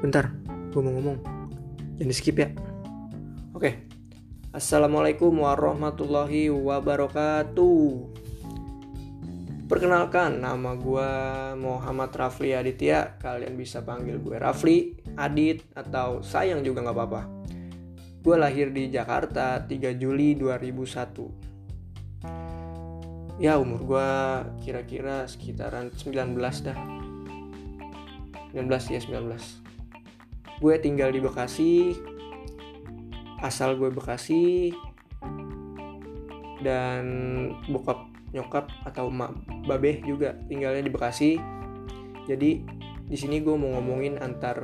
bentar gue mau ngomong jangan di skip ya oke assalamualaikum warahmatullahi wabarakatuh Perkenalkan, nama gue Muhammad Rafli Aditya. Kalian bisa panggil gue Rafli, Adit, atau sayang juga nggak apa-apa. Gue lahir di Jakarta 3 Juli 2001. Ya umur gue kira-kira sekitaran 19 dah. 19 ya 19. Gue tinggal di Bekasi. Asal gue Bekasi. Dan bokap nyokap atau mak babe juga tinggalnya di Bekasi jadi di sini gue mau ngomongin antar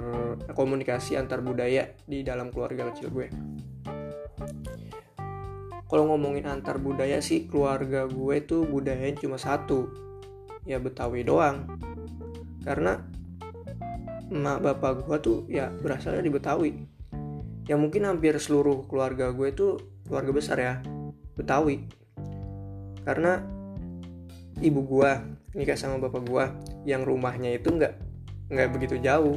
komunikasi antar budaya di dalam keluarga kecil gue kalau ngomongin antar budaya sih keluarga gue tuh budayanya cuma satu ya Betawi doang karena emak bapak gue tuh ya berasalnya di Betawi. Ya mungkin hampir seluruh keluarga gue tuh keluarga besar ya Betawi. Karena ibu gua nikah sama bapak gua yang rumahnya itu nggak nggak begitu jauh.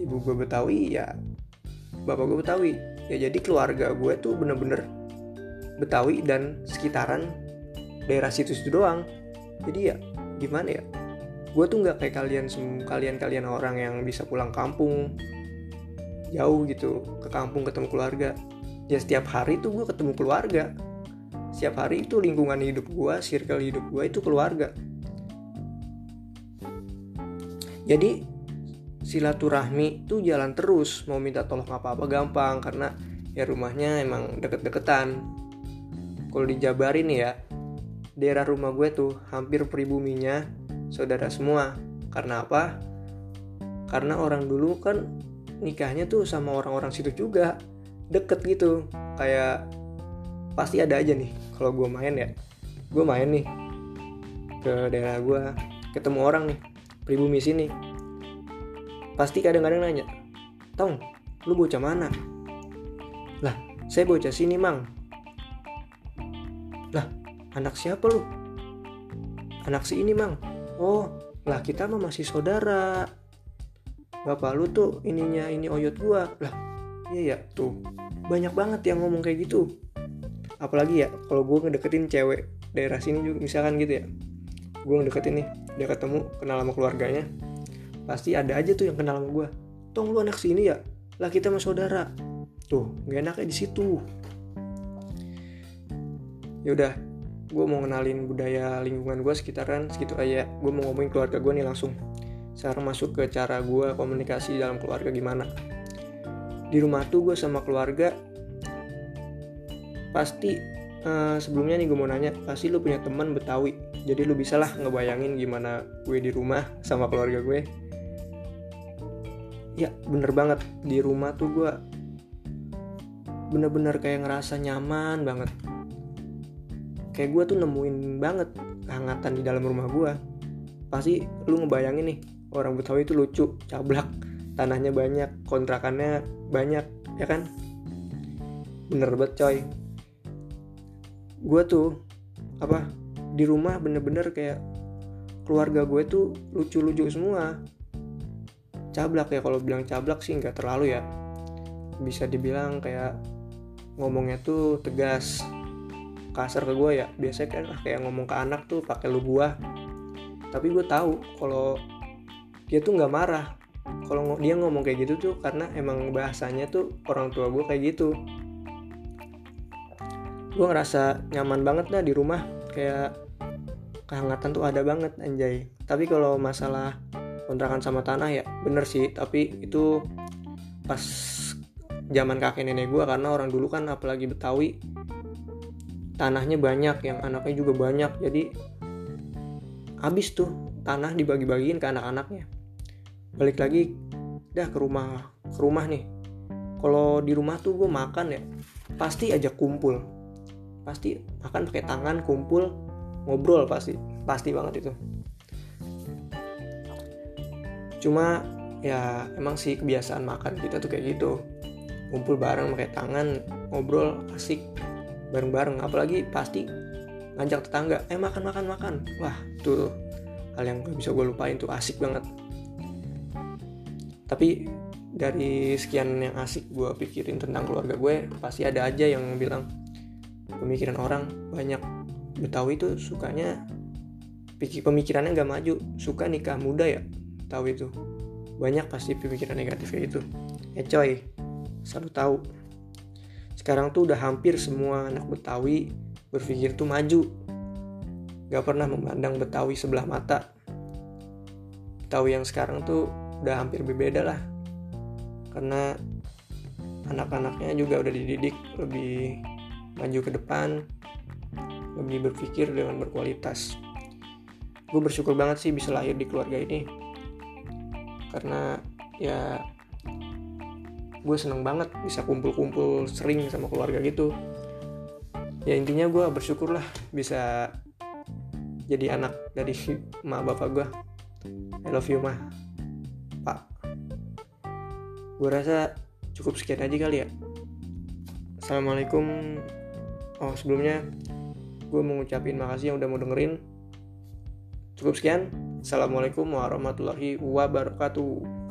Ibu gua betawi ya bapak gua betawi. Ya jadi keluarga gue tuh bener-bener betawi dan sekitaran daerah situ situ doang. Jadi ya gimana ya gue tuh nggak kayak kalian kalian kalian orang yang bisa pulang kampung. Jauh gitu ke kampung ketemu keluarga. Ya setiap hari tuh gue ketemu keluarga. Setiap hari itu lingkungan hidup gue circle hidup gue itu keluarga. Jadi silaturahmi itu jalan terus. Mau minta tolong apa-apa gampang karena ya rumahnya emang deket-deketan. Kalau dijabarin ya daerah rumah gue tuh hampir pribuminya saudara semua. Karena apa? Karena orang dulu kan nikahnya tuh sama orang-orang situ juga. Deket gitu. Kayak pasti ada aja nih kalau gue main ya. Gue main nih ke daerah gue ketemu orang nih pribumi sini. Pasti kadang-kadang nanya tong lu bocah mana? Lah saya bocah sini mang. Lah anak siapa lu? Anak si ini mang oh lah kita mah masih saudara. Bapak lu tuh ininya ini oyot gua. Lah iya ya tuh banyak banget yang ngomong kayak gitu. Apalagi ya kalau gue ngedeketin cewek daerah sini juga misalkan gitu ya. Gue ngedeketin nih dia ketemu kenal sama keluarganya. Pasti ada aja tuh yang kenal sama gue tong lu anak sini ya? Lah kita sama saudara. Tuh gak enaknya di situ. Yaudah gue mau kenalin budaya lingkungan gue sekitaran segitu aja. Gue mau ngomongin keluarga gue nih langsung. Sekarang masuk ke cara gue komunikasi dalam keluarga gimana. Di rumah tuh gue sama keluarga pasti uh, sebelumnya nih gue mau nanya pasti lu punya teman Betawi. Jadi lu bisa lah ngebayangin gimana gue di rumah sama keluarga gue. Ya bener banget. Di rumah tuh gue bener-bener kayak ngerasa nyaman banget kayak gue tuh nemuin banget kehangatan di dalam rumah gue pasti lu ngebayangin nih orang Betawi itu lucu cablak tanahnya banyak kontrakannya banyak ya kan? Bener banget coy. Gue tuh apa di rumah bener-bener kayak keluarga gue tuh lucu-lucu semua. Cablak ya kalau bilang cablak sih nggak terlalu ya. Bisa dibilang kayak ngomongnya tuh tegas kasar ke gue ya. Biasanya kan kayak ngomong ke anak tuh pakai lu gua tapi gue tahu kalau dia tuh nggak marah. Kalau dia ngomong kayak gitu tuh karena emang bahasanya tuh orang tua gue kayak gitu. Gue ngerasa nyaman banget dah di rumah. Kayak kehangatan tuh ada banget anjay. Tapi kalau masalah kontrakan sama tanah ya bener sih. Tapi itu pas zaman kakek nenek gue karena orang dulu kan apalagi Betawi tanahnya banyak yang anaknya juga banyak. Jadi habis tuh tanah dibagi-bagiin ke anak-anaknya. Balik lagi dah ke rumah ke rumah nih. Kalau di rumah tuh gue makan ya pasti aja kumpul. Pasti makan pakai tangan kumpul ngobrol pasti pasti banget itu. Cuma ya emang sih kebiasaan makan kita tuh kayak gitu. Kumpul bareng pakai tangan ngobrol asik bareng-bareng apalagi pasti ngajak tetangga eh makan makan makan. Wah tuh hal yang gak bisa gue lupain tuh asik banget. Tapi dari sekian yang asik gue pikirin tentang keluarga gue pasti ada aja yang bilang pemikiran orang banyak. Betawi itu sukanya pikir pemikirannya nggak maju suka nikah muda ya tahu itu banyak pasti pemikiran negatifnya itu. Eh coy selalu tahu sekarang tuh udah hampir semua anak Betawi berpikir tuh maju. Gak pernah memandang Betawi sebelah mata. Betawi yang sekarang tuh udah hampir berbeda lah. Karena anak-anaknya juga udah dididik lebih maju ke depan lebih berpikir dengan berkualitas. Gue bersyukur banget sih bisa lahir di keluarga ini. Karena ya gue seneng banget bisa kumpul-kumpul sering sama keluarga gitu. Ya intinya gue bersyukur lah bisa jadi anak dari emak bapak gue I love you mah. Pak. Gue rasa cukup sekian aja kali ya. Assalamualaikum. Oh sebelumnya gue mau ngucapin makasih yang udah mau dengerin. Cukup sekian. Assalamualaikum warahmatullahi wabarakatuh.